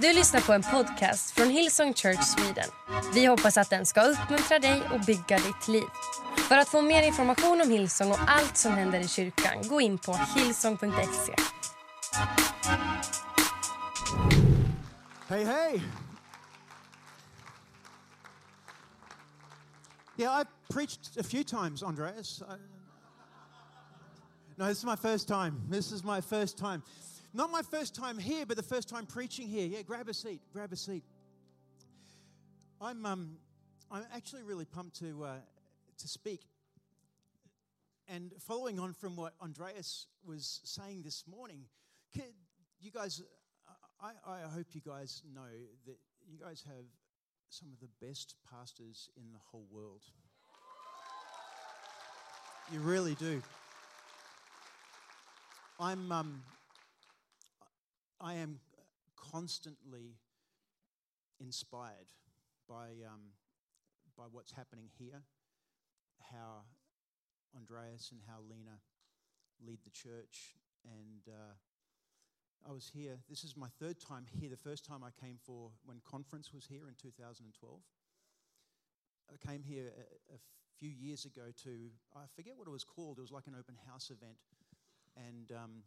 Du lyssnar på en podcast från Hillsong Church Sweden. Vi hoppas att den ska uppmuntra dig och bygga ditt liv. För att få mer information om Hillsong och allt som händer i kyrkan, gå in på hillsong.se. Hej, hej! Yeah, I preached a few times, Andreas. I, no, this is my first time. This is my first time. Not my first time here, but the first time preaching here. Yeah, grab a seat. Grab a seat. I'm um, I'm actually really pumped to uh, to speak. And following on from what Andreas was saying this morning, you guys, I, I hope you guys know that you guys have some of the best pastors in the whole world. You really do. I'm, um, I am constantly inspired by, um, by what's happening here, how Andreas and how Lena lead the church. And uh, I was here, this is my third time here. The first time I came for when conference was here in 2012. I came here a, a few years ago to, I forget what it was called, it was like an open house event. And um,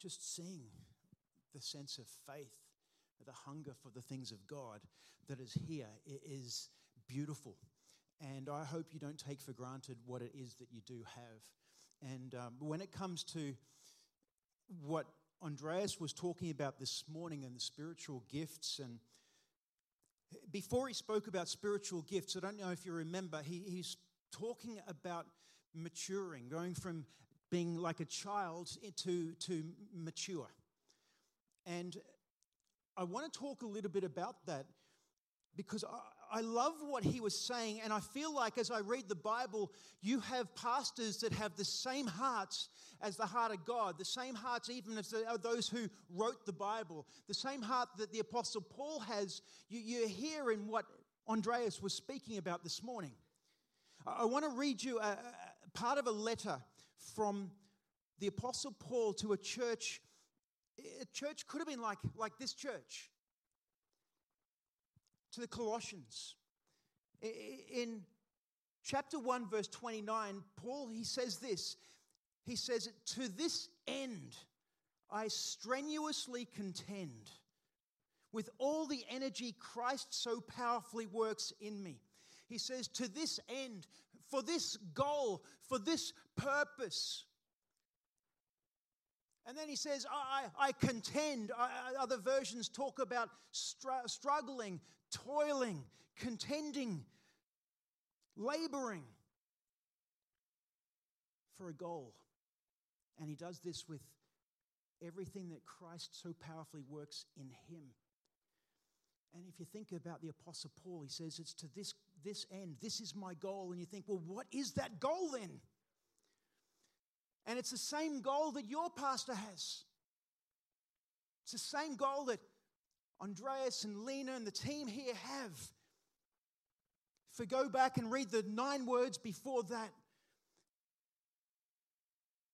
just seeing the sense of faith, the hunger for the things of God that is here it is beautiful. And I hope you don't take for granted what it is that you do have. And um, when it comes to what Andreas was talking about this morning and the spiritual gifts, and before he spoke about spiritual gifts, I don't know if you remember, he, he's talking about maturing, going from being like a child to, to mature. And I want to talk a little bit about that because I, I love what he was saying. And I feel like as I read the Bible, you have pastors that have the same hearts as the heart of God, the same hearts even as the, uh, those who wrote the Bible, the same heart that the Apostle Paul has. You, you hear in what Andreas was speaking about this morning. I, I want to read you a, a part of a letter from the Apostle Paul to a church. A church could have been like, like this church, to the Colossians. In chapter 1, verse 29, Paul, he says this. He says, To this end I strenuously contend with all the energy Christ so powerfully works in me. He says, To this end, for this goal, for this purpose. And then he says, I, I contend. I, other versions talk about str- struggling, toiling, contending, laboring for a goal. And he does this with everything that Christ so powerfully works in him. And if you think about the Apostle Paul, he says, It's to this, this end, this is my goal. And you think, Well, what is that goal then? And it's the same goal that your pastor has. It's the same goal that Andreas and Lena and the team here have. If we go back and read the nine words before that,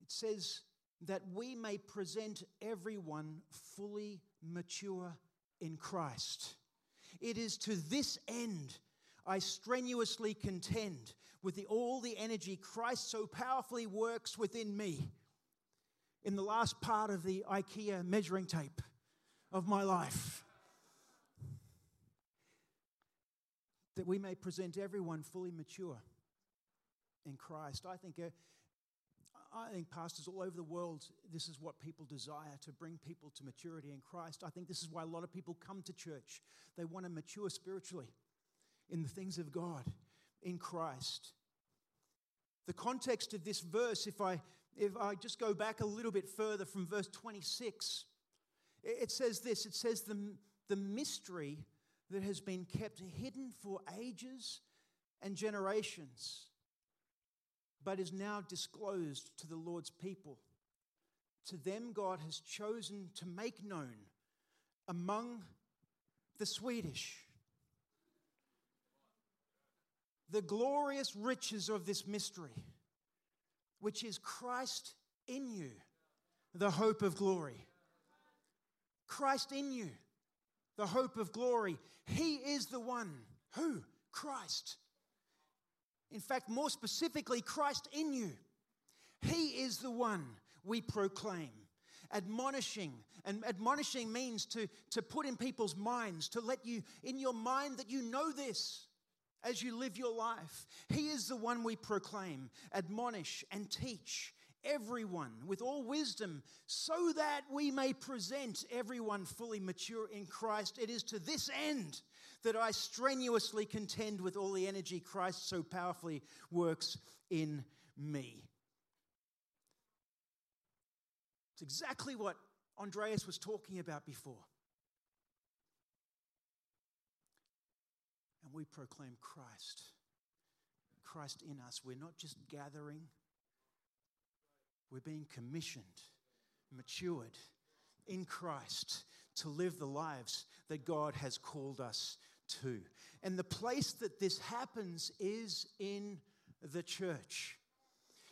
it says that we may present everyone fully mature in Christ. It is to this end I strenuously contend with the, all the energy Christ so powerfully works within me in the last part of the IKEA measuring tape of my life. That we may present everyone fully mature in Christ. I think, uh, I think pastors all over the world, this is what people desire to bring people to maturity in Christ. I think this is why a lot of people come to church. They want to mature spiritually in the things of God, in Christ. The context of this verse, if I, if I just go back a little bit further from verse 26, it says this it says, the, the mystery that has been kept hidden for ages and generations, but is now disclosed to the Lord's people. To them, God has chosen to make known among the Swedish the glorious riches of this mystery, which is Christ in you, the hope of glory. Christ in you, the hope of glory. He is the one. Who? Christ. In fact, more specifically, Christ in you. He is the one we proclaim. Admonishing, and admonishing means to, to put in people's minds, to let you in your mind that you know this as you live your life. He is the one we proclaim, admonish, and teach everyone with all wisdom, so that we may present everyone fully mature in Christ. It is to this end that I strenuously contend with all the energy Christ so powerfully works in me. It's exactly what Andreas was talking about before. And we proclaim Christ. Christ in us. We're not just gathering, we're being commissioned, matured in Christ to live the lives that God has called us to. And the place that this happens is in the church.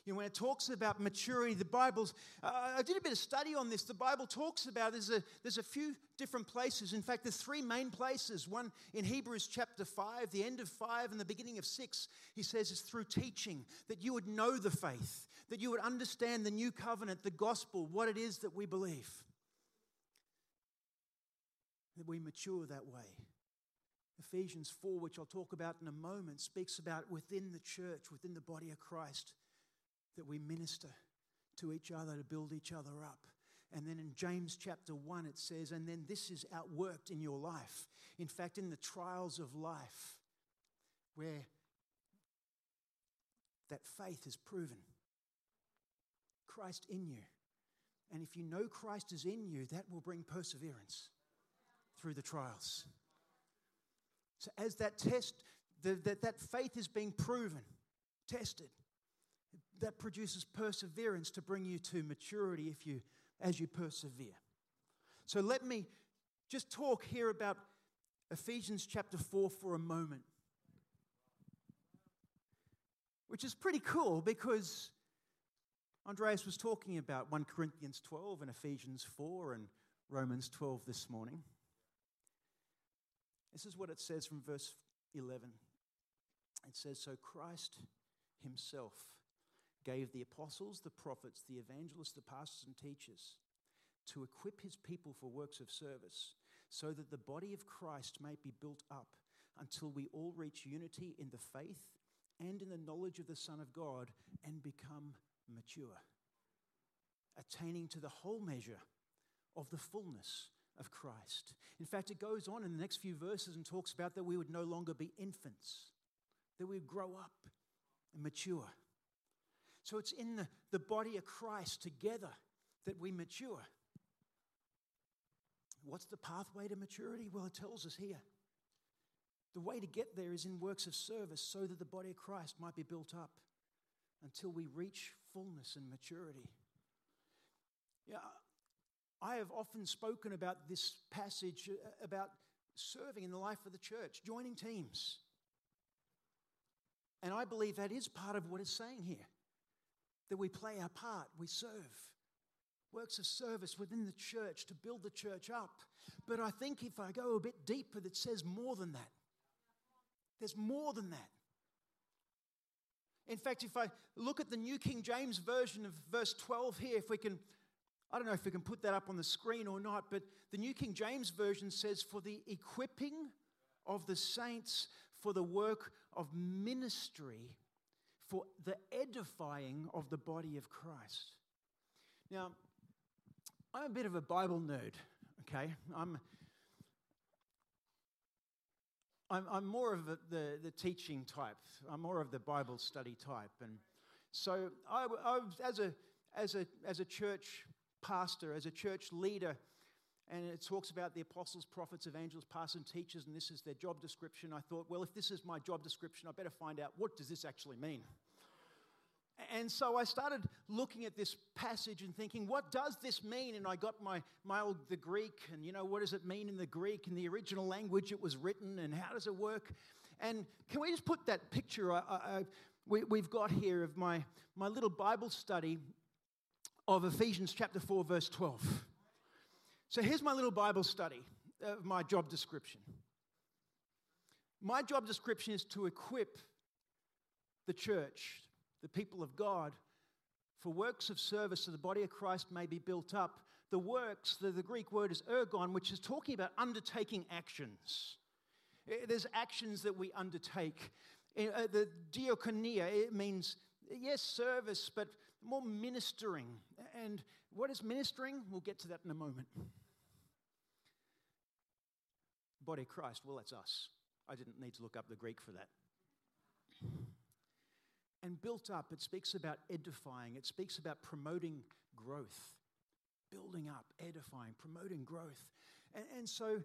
You know, when it talks about maturity, the Bible's, uh, I did a bit of study on this. The Bible talks about, there's a, there's a few different places. In fact, there's three main places. One in Hebrews chapter 5, the end of 5 and the beginning of 6, he says it's through teaching that you would know the faith, that you would understand the new covenant, the gospel, what it is that we believe. That we mature that way. Ephesians 4, which I'll talk about in a moment, speaks about within the church, within the body of Christ that we minister to each other to build each other up. And then in James chapter 1, it says, and then this is outworked in your life. In fact, in the trials of life, where that faith is proven. Christ in you. And if you know Christ is in you, that will bring perseverance through the trials. So, as that test, the, that, that faith is being proven, tested, that produces perseverance to bring you to maturity if you as you persevere. So let me just talk here about Ephesians chapter 4 for a moment. Which is pretty cool because Andreas was talking about 1 Corinthians 12 and Ephesians 4 and Romans 12 this morning. This is what it says from verse 11. It says, So Christ himself gave the apostles, the prophets, the evangelists, the pastors, and teachers to equip his people for works of service, so that the body of Christ may be built up until we all reach unity in the faith and in the knowledge of the Son of God and become mature, attaining to the whole measure of the fullness of Christ. In fact, it goes on in the next few verses and talks about that we would no longer be infants, that we would grow up and mature. So it's in the, the body of Christ together that we mature. What's the pathway to maturity? Well, it tells us here. The way to get there is in works of service so that the body of Christ might be built up until we reach fullness and maturity. Yeah, I have often spoken about this passage uh, about serving in the life of the church, joining teams. And I believe that is part of what it's saying here that we play our part, we serve. Works of service within the church to build the church up. But I think if I go a bit deeper, that says more than that. There's more than that. In fact, if I look at the New King James Version of verse 12 here, if we can, I don't know if we can put that up on the screen or not, but the New King James Version says, For the equipping of the saints for the work of ministry for the edifying of the body of Christ. Now, I'm a bit of a Bible nerd, okay? I'm, I'm, I'm more of a, the, the teaching type. I'm more of the Bible study type. And so, I, I, as, a, as, a, as a church pastor, as a church leader, and it talks about the apostles, prophets, evangelists, pastors, and teachers, and this is their job description. I thought, well, if this is my job description, I better find out what does this actually mean. And so I started looking at this passage and thinking, what does this mean? And I got my, my old, the Greek, and you know, what does it mean in the Greek, in the original language it was written, and how does it work? And can we just put that picture I, I, we, we've got here of my, my little Bible study of Ephesians chapter 4, verse 12? So here's my little Bible study of my job description. My job description is to equip the church, the people of God, for works of service so the body of Christ may be built up. The works, the, the Greek word is ergon, which is talking about undertaking actions. Eh, there's actions that we undertake. Eh, uh, the diakonia, it means, yes, service, but more ministering. And what is ministering? We'll get to that in a moment. Body Christ, well, that's us. I didn't need to look up the Greek for that. And built up, it speaks about edifying, it speaks about promoting growth, building up, edifying, promoting growth. And, and so,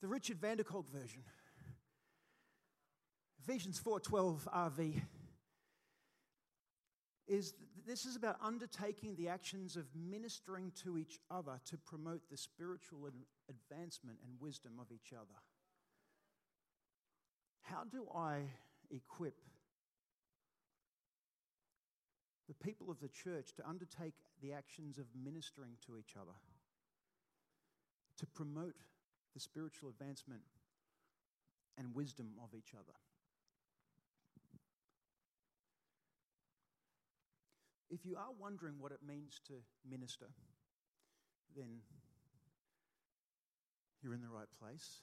the Richard van der Kolk version, Ephesians 4:12 RV is this is about undertaking the actions of ministering to each other to promote the spiritual advancement and wisdom of each other. How do I equip the people of the church to undertake the actions of ministering to each other, to promote the spiritual advancement and wisdom of each other? If you are wondering what it means to minister, then you're in the right place.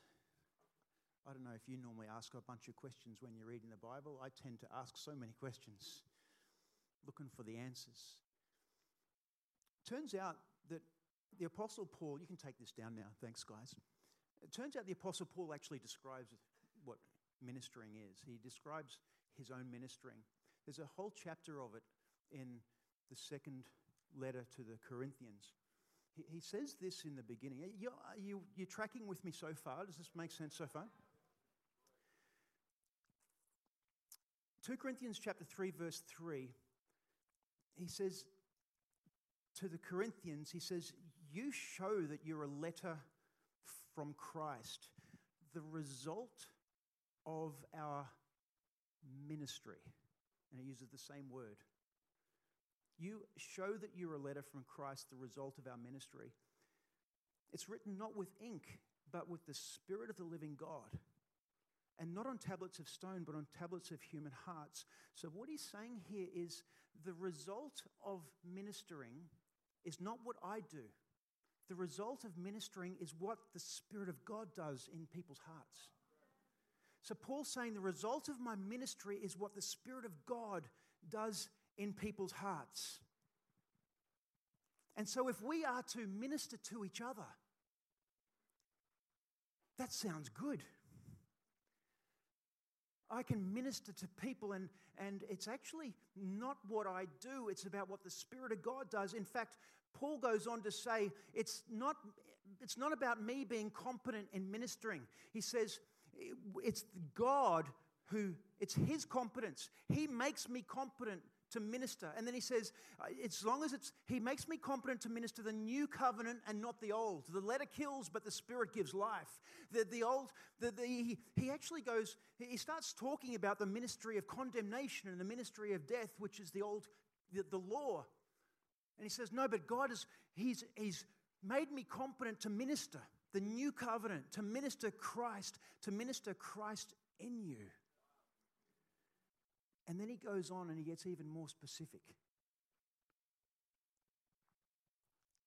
I don't know if you normally ask a bunch of questions when you're reading the Bible. I tend to ask so many questions, looking for the answers. Turns out that the Apostle Paul, you can take this down now, thanks, guys. It turns out the Apostle Paul actually describes what ministering is. He describes his own ministering. There's a whole chapter of it in the second letter to the Corinthians. He, he says this in the beginning. You, are you, you tracking with me so far? Does this make sense so far? 2 Corinthians chapter 3 verse 3 he says to the Corinthians he says you show that you're a letter from Christ the result of our ministry and he uses the same word you show that you're a letter from Christ, the result of our ministry. It's written not with ink, but with the Spirit of the living God. And not on tablets of stone, but on tablets of human hearts. So, what he's saying here is the result of ministering is not what I do. The result of ministering is what the Spirit of God does in people's hearts. So, Paul's saying the result of my ministry is what the Spirit of God does in people's hearts. And so, if we are to minister to each other, that sounds good. I can minister to people, and, and it's actually not what I do, it's about what the Spirit of God does. In fact, Paul goes on to say it's not, it's not about me being competent in ministering. He says it's God who, it's His competence. He makes me competent to minister. And then he says, uh, as long as it's, he makes me competent to minister the new covenant and not the old. The letter kills, but the spirit gives life. The, the old, the, the, he, actually goes, he starts talking about the ministry of condemnation and the ministry of death, which is the old, the, the law. And he says, no, but God is, he's, he's made me competent to minister the new covenant, to minister Christ, to minister Christ in you. And then he goes on and he gets even more specific.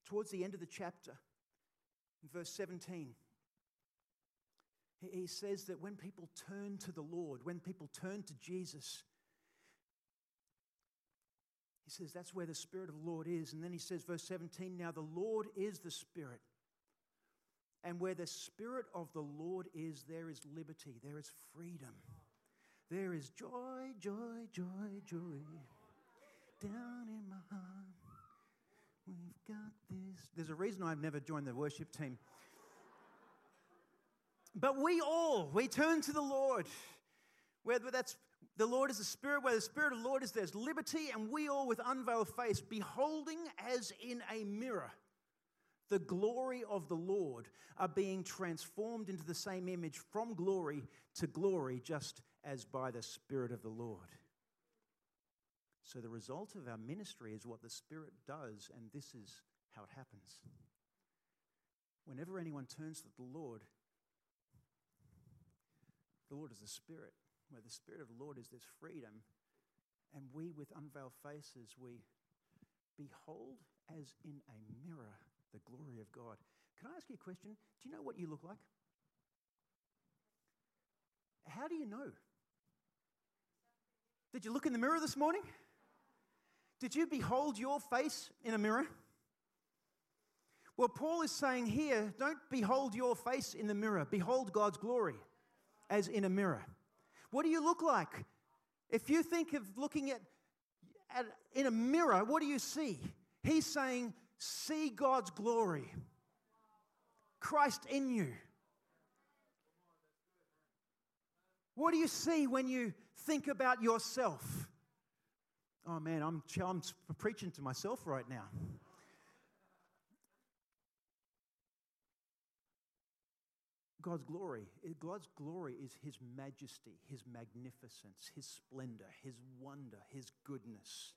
Towards the end of the chapter, in verse 17, he says that when people turn to the Lord, when people turn to Jesus, he says that's where the Spirit of the Lord is. And then he says, verse 17, now the Lord is the Spirit. And where the Spirit of the Lord is, there is liberty, there is freedom. There is joy, joy, joy, joy down in my heart. We've got this. There's a reason I've never joined the worship team. But we all, we turn to the Lord. Whether that's the Lord is the Spirit, where the Spirit of the Lord is, there's liberty, and we all with unveiled face, beholding as in a mirror the glory of the Lord, are being transformed into the same image from glory to glory, just as by the Spirit of the Lord. So, the result of our ministry is what the Spirit does, and this is how it happens. whenever anyone turns to the Lord, the Lord is the Spirit. Where the Spirit of the Lord is, there's freedom. And we, with unveiled faces, we behold as in a mirror the glory of God. Can I ask you a question? Do you know what you look like? How do you know? Did you look in the mirror this morning? Did you behold your face in a mirror? Well, Paul is saying here don't behold your face in the mirror, behold God's glory as in a mirror. What do you look like? If you think of looking at, at in a mirror, what do you see? He's saying, see God's glory. Christ in you. What do you see when you think about yourself? Oh man, I'm, I'm preaching to myself right now. God's glory. God's glory is His majesty, His magnificence, His splendor, His wonder, His goodness.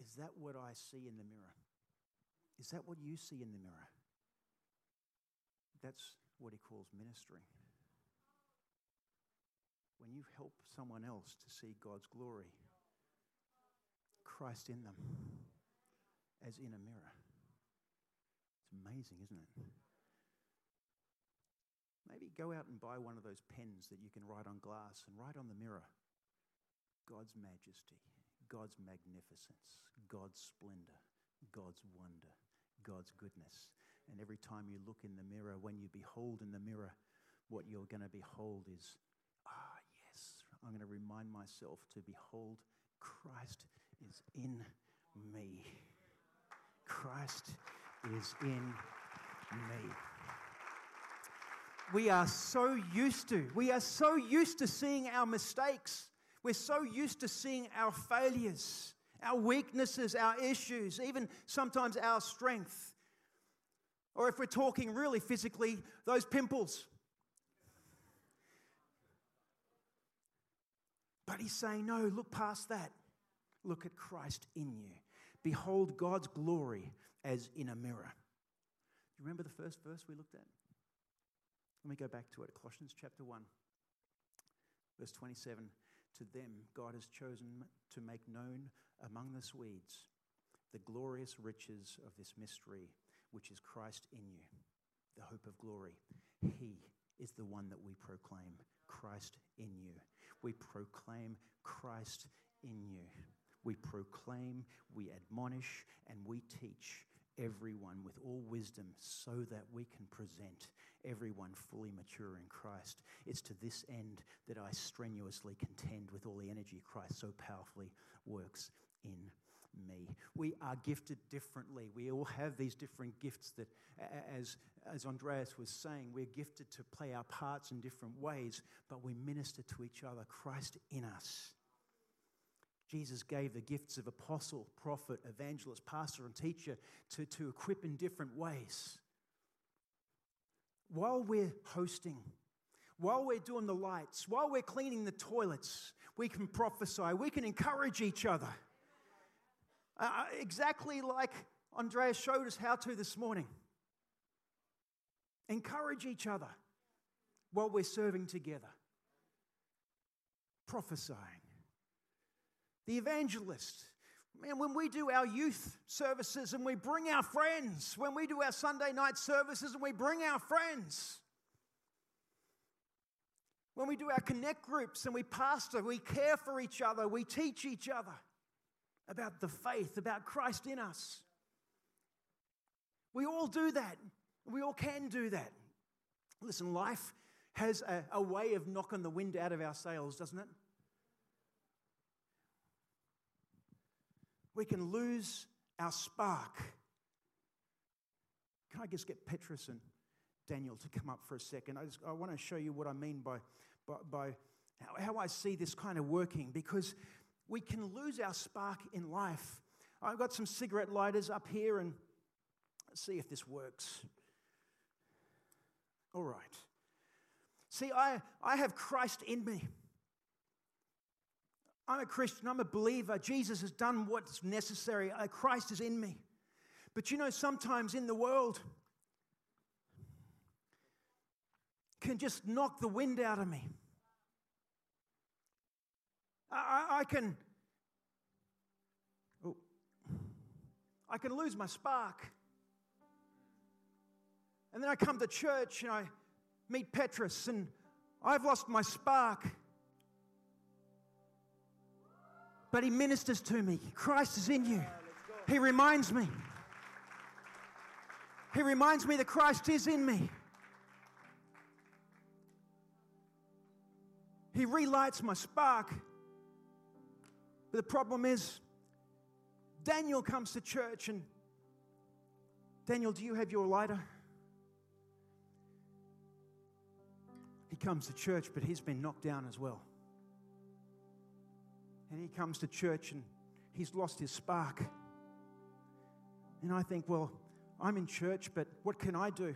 Is that what I see in the mirror? Is that what you see in the mirror? That's what He calls ministering. When you help someone else to see God's glory, Christ in them, as in a mirror. It's amazing, isn't it? Maybe go out and buy one of those pens that you can write on glass and write on the mirror God's majesty, God's magnificence, God's splendor, God's wonder, God's goodness. And every time you look in the mirror, when you behold in the mirror, what you're going to behold is, I'm going to remind myself to behold Christ is in me. Christ is in me we are so used to. We are so used to seeing our mistakes. We're so used to seeing our failures, our weaknesses, our issues, even sometimes our strength. Or if we're talking really physically, those pimples. But he's saying, no, look past that. Look at Christ in you. Behold God's glory as in a mirror. Do you remember the first verse we looked at? Let me go back to it Colossians chapter 1, verse 27. To them, God has chosen to make known among the Swedes the glorious riches of this mystery, which is Christ in you, the hope of glory. He is the one that we proclaim, Christ in you. We proclaim Christ in you. We proclaim, we admonish, and we teach everyone with all wisdom so that we can present everyone fully mature in Christ. It's to this end that I strenuously contend with all the energy Christ so powerfully works in me. We are gifted differently. We all have these different gifts that, as, as Andreas was saying, we're gifted to play our parts in different ways, but we minister to each other, Christ in us. Jesus gave the gifts of apostle, prophet, evangelist, pastor, and teacher to, to equip in different ways. While we're hosting, while we're doing the lights, while we're cleaning the toilets, we can prophesy, we can encourage each other. Uh, uh exactly like Andreas showed us how to this morning. Encourage each other while we're serving together, prophesying the evangelist. Man, when we do our youth services and we bring our friends, when we do our Sunday night services and we bring our friends, when we do our connect groups and we pastor, we care for each other, we teach each other about the faith, about Christ in us. We all do that. We all can do that. Listen, life has a, a way of knocking the wind out of our sails, doesn't it? we can lose our spark. Can I just get Petrus and Daniel to come up for a second? I, just, I want to show you what I mean by, by, by how, how I see this kind of working because we can lose our spark in life. I've got some cigarette lighters up here and let's see if this works. All right. See, I, I have Christ in me. I'm a Christian, I'm a believer. Jesus has done what's necessary. Uh, Christ is in me. But you know, sometimes in the world, can just knock the wind out of me. I, I can, oh, I can lose my spark. And then I come to church and I meet Petrus and I've lost my spark. But he ministers to me. Christ is in you. He reminds me. He reminds me that Christ is in me. He relights my spark. But the problem is, Daniel comes to church and Daniel, do you have your lighter? He comes to church, but he's been knocked down as well. And he comes to church and he's lost his spark. And I think, well, I'm in church, but what can I do?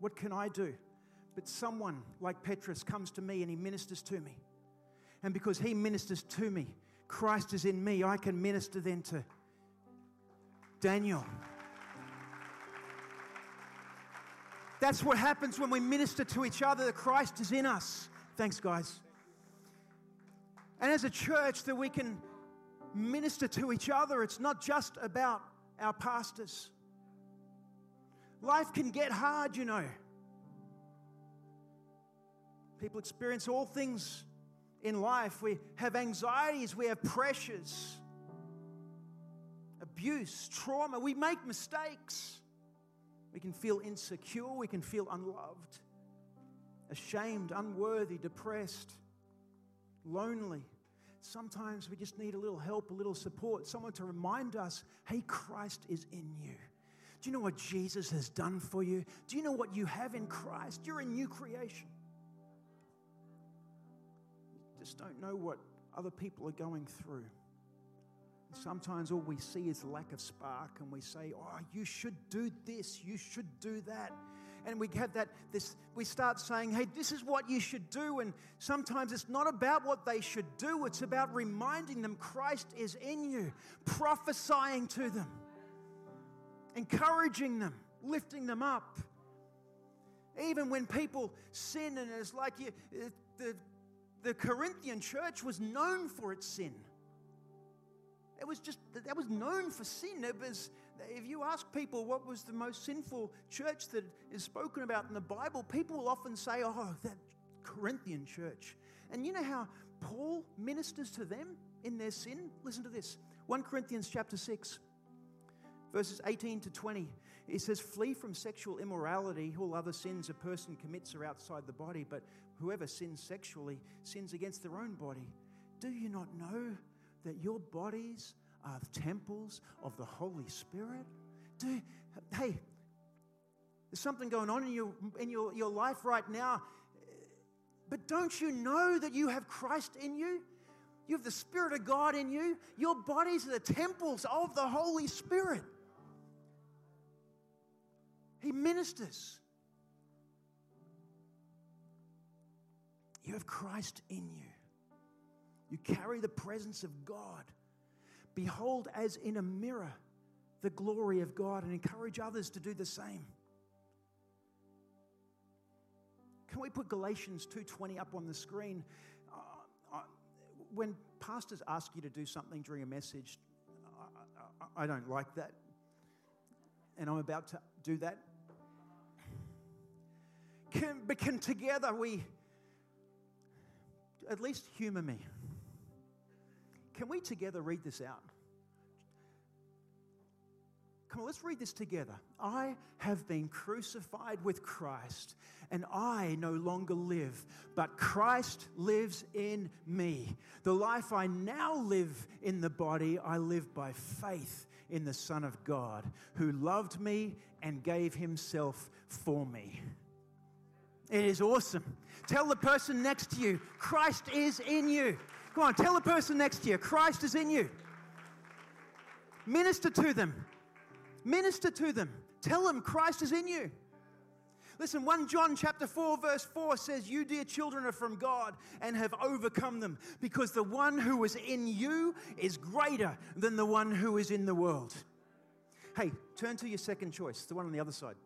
What can I do? But someone like Petrus comes to me and he ministers to me. And because he ministers to me, Christ is in me, I can minister then to Daniel. That's what happens when we minister to each other, that Christ is in us. Thanks, guys. And as a church, that we can minister to each other, it's not just about our pastors. Life can get hard, you know. People experience all things in life. We have anxieties, we have pressures, abuse, trauma. We make mistakes. We can feel insecure, we can feel unloved, ashamed, unworthy, depressed, lonely. Sometimes we just need a little help, a little support, someone to remind us hey, Christ is in you. Do you know what Jesus has done for you? Do you know what you have in Christ? You're a new creation. Just don't know what other people are going through. And sometimes all we see is lack of spark, and we say, Oh, you should do this, you should do that. And we have that this we start saying hey this is what you should do. And sometimes it's not about what they should do it's about reminding them christ is in you prophesying to them encouraging them lifting them up. Even when people sin and it's like you, the, the corinthian church was known for its sin it was just that was known for sin it was if you ask people what was the most sinful church that is spoken about in the Bible, people will often say, oh, that Corinthian church. And you know how Paul ministers to them in their sin? Listen to this 1 Corinthians chapter 6, verses 18 to 20. It says, Flee from sexual immorality. All other sins a person commits are outside the body, but whoever sins sexually sins against their own body. Do you not know that your bodies are temples of the Holy Spirit? Do, hey, there's something going on in, your, in your, your life right now, but don't you know that you have Christ in you? You have the Spirit of God in you. Your bodies are the temples of the Holy Spirit. He ministers. You have Christ in you. You carry the presence of God. Behold, as in a mirror, the glory of God and encourage others to do the same. Can we put Galatians 2:20 up on the screen? Uh, uh, when pastors ask you to do something during a message, I, I, don't like that. And I'm about to do that. Can, but can together we at least humor me? Can we together read this out? Come on, let's read this together. I have been crucified with Christ, and I no longer live, but Christ lives in me. The life I now live in the body, I live by faith in the Son of God, who loved me and gave himself for me. It is awesome. Tell the person next to you, Christ is in you. Go on, tell the person next to you, Christ is in you. Minister to them. Minister to them. Tell them Christ is in you. Listen, 1 John chapter 4 verse 4 says, "You dear children are from God and have overcome them, because the one who is in you is greater than the one who is in the world." Hey, turn to your second choice, the one on the other side.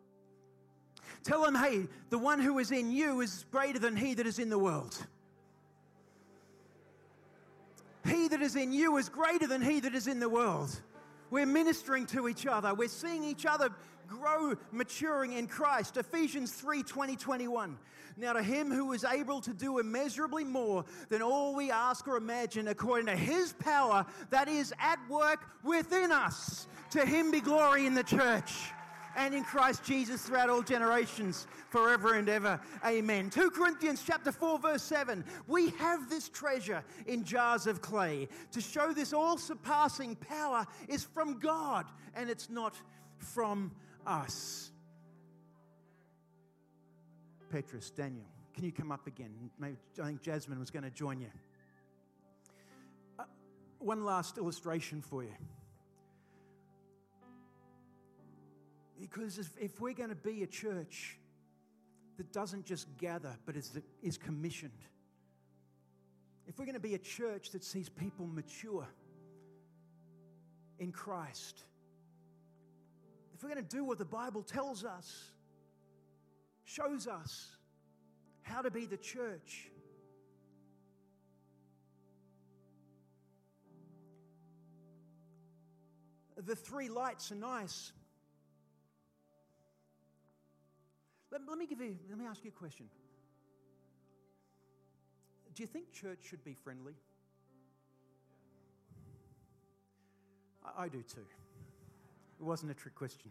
Tell them, hey, the one who is in you is greater than he that is in the world. He that is in you is greater than he that is in the world. We're ministering to each other. We're seeing each other grow, maturing in Christ. Ephesians 3 20, 21. Now, to him who is able to do immeasurably more than all we ask or imagine, according to his power that is at work within us, to him be glory in the church and in Christ Jesus throughout all generations, forever and ever. Amen. 2 Corinthians chapter 4 verse 7. We have this treasure in jars of clay to show this all-surpassing power is from God and it's not from us. Petrus, Daniel, can you come up again? Maybe I think Jasmine was going to join you. Uh, one last illustration for you. Because if, if we're going to be a church that doesn't just gather but is, is commissioned, if we're going to be a church that sees people mature in Christ, if we're going to do what the Bible tells us, shows us how to be the church, the three lights are nice. Let, let, me give you, let me ask you a question. Do you think church should be friendly? I, I do too. It wasn't a trick question.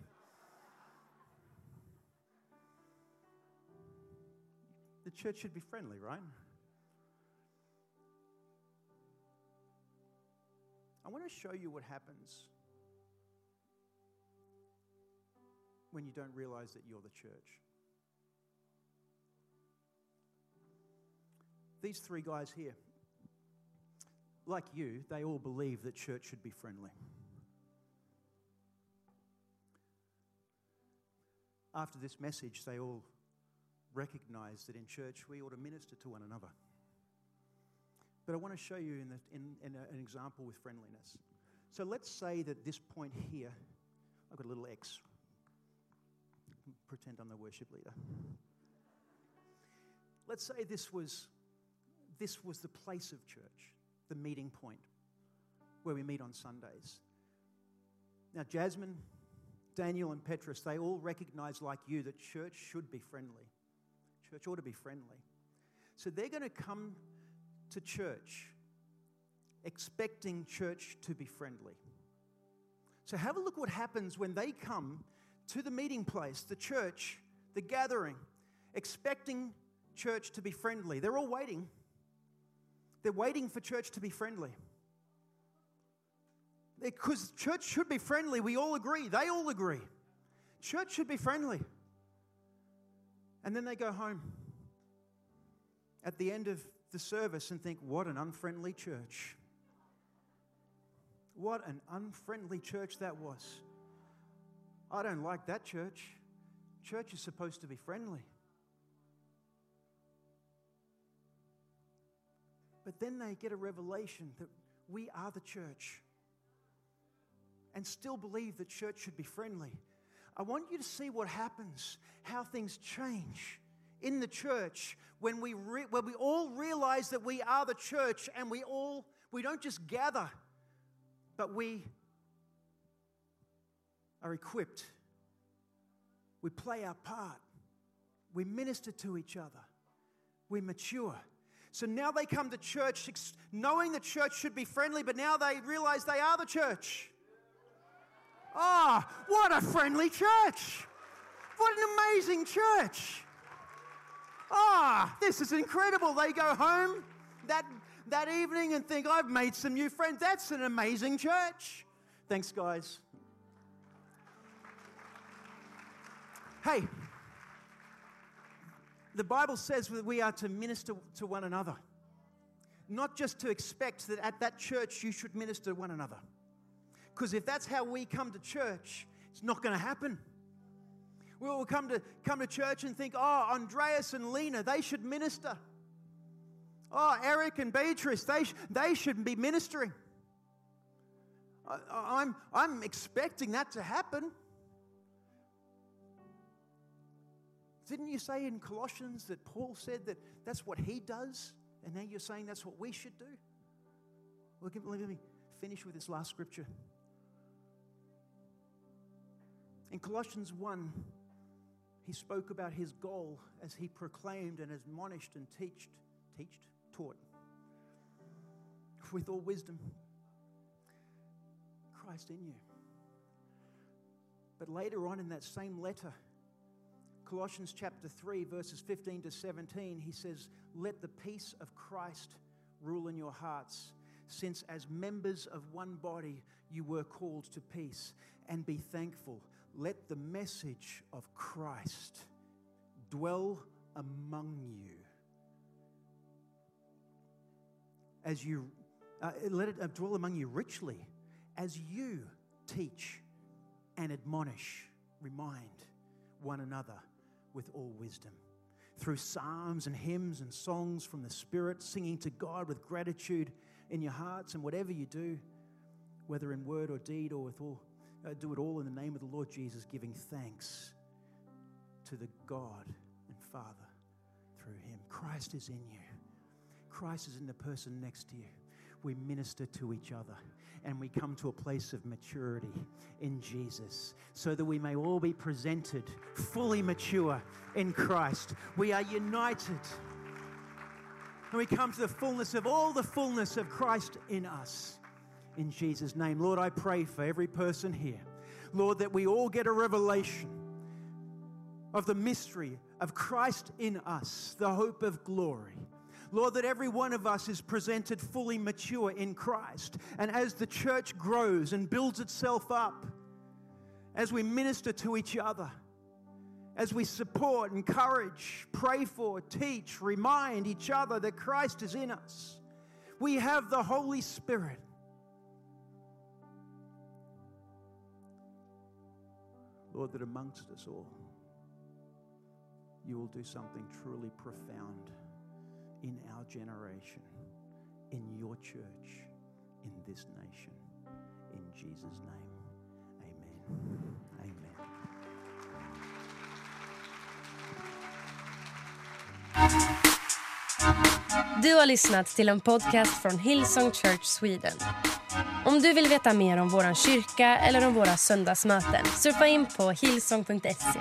The church should be friendly, right? I want to show you what happens when you don't realize that you're the church. These three guys here, like you, they all believe that church should be friendly. After this message, they all recognize that in church we ought to minister to one another. But I want to show you in, the, in, in a, an example with friendliness. So let's say that this point here, I've got a little X. Pretend I'm the worship leader. Let's say this was this was the place of church, the meeting point where we meet on Sundays. Now, Jasmine, Daniel, and Petrus, they all recognize, like you, that church should be friendly. Church ought to be friendly. So they're going to come to church expecting church to be friendly. So have a look what happens when they come to the meeting place, the church, the gathering, expecting church to be friendly. They're all waiting. They're waiting for church to be friendly. Because church should be friendly, we all agree. They all agree. Church should be friendly. And then they go home at the end of the service and think, what an unfriendly church. What an unfriendly church that was. I don't like that church. Church is supposed to be friendly. But then they get a revelation that we are the church and still believe that church should be friendly. I want you to see what happens, how things change in the church when we, re- when we all realize that we are the church and we all, we don't just gather, but we are equipped. We play our part. We minister to each other. We mature. So now they come to church knowing the church should be friendly, but now they realize they are the church. Ah, oh, what a friendly church! What an amazing church! Ah, oh, this is incredible. They go home that, that evening and think, I've made some new friends. That's an amazing church. Thanks, guys. Hey, the Bible says that we are to minister to one another, not just to expect that at that church you should minister to one another. Because if that's how we come to church, it's not going to happen. We will come to, come to church and think, oh, Andreas and Lena, they should minister. Oh, Eric and Beatrice, they, they shouldn't be ministering. I, I'm, I'm expecting that to happen. Didn't you say in Colossians that Paul said that that's what he does? And now you're saying that's what we should do? Well, let me finish with this last scripture. In Colossians 1, he spoke about his goal as he proclaimed and admonished and teached, teached, taught with all wisdom. Christ in you. But later on in that same letter, Colossians chapter 3, verses 15 to 17, he says, Let the peace of Christ rule in your hearts, since as members of one body you were called to peace, and be thankful. Let the message of Christ dwell among you. As you uh, let it uh, dwell among you richly as you teach and admonish, remind one another with all wisdom. Through psalms and hymns and songs from the Spirit, singing to God with gratitude in your hearts, and whatever you do, whether in word or deed or with all, uh, do it all in the name of the Lord Jesus, giving thanks to the God and Father through Him. Christ is in you, Christ is in the person next to you. We minister to each other and we come to a place of maturity in Jesus so that we may all be presented fully mature in Christ. We are united and we come to the fullness of all the fullness of Christ in us. In Jesus' name. Lord, I pray for every person here. Lord, that we all get a revelation of the mystery of Christ in us, the hope of glory. Lord, that every one of us is presented fully mature in Christ. And as the church grows and builds itself up, as we minister to each other, as we support, encourage, pray for, teach, remind each other that Christ is in us, we have the Holy Spirit. Lord, that amongst us all, you will do something truly profound in our generation, in your church, in this nation. In Jesus' name, amen. Amen. Du har lyssnat till en podcast från Hillsong Church Sweden. Om du vill veta mer om vår kyrka eller om våra söndagsmöten surfa in på hillsong.se.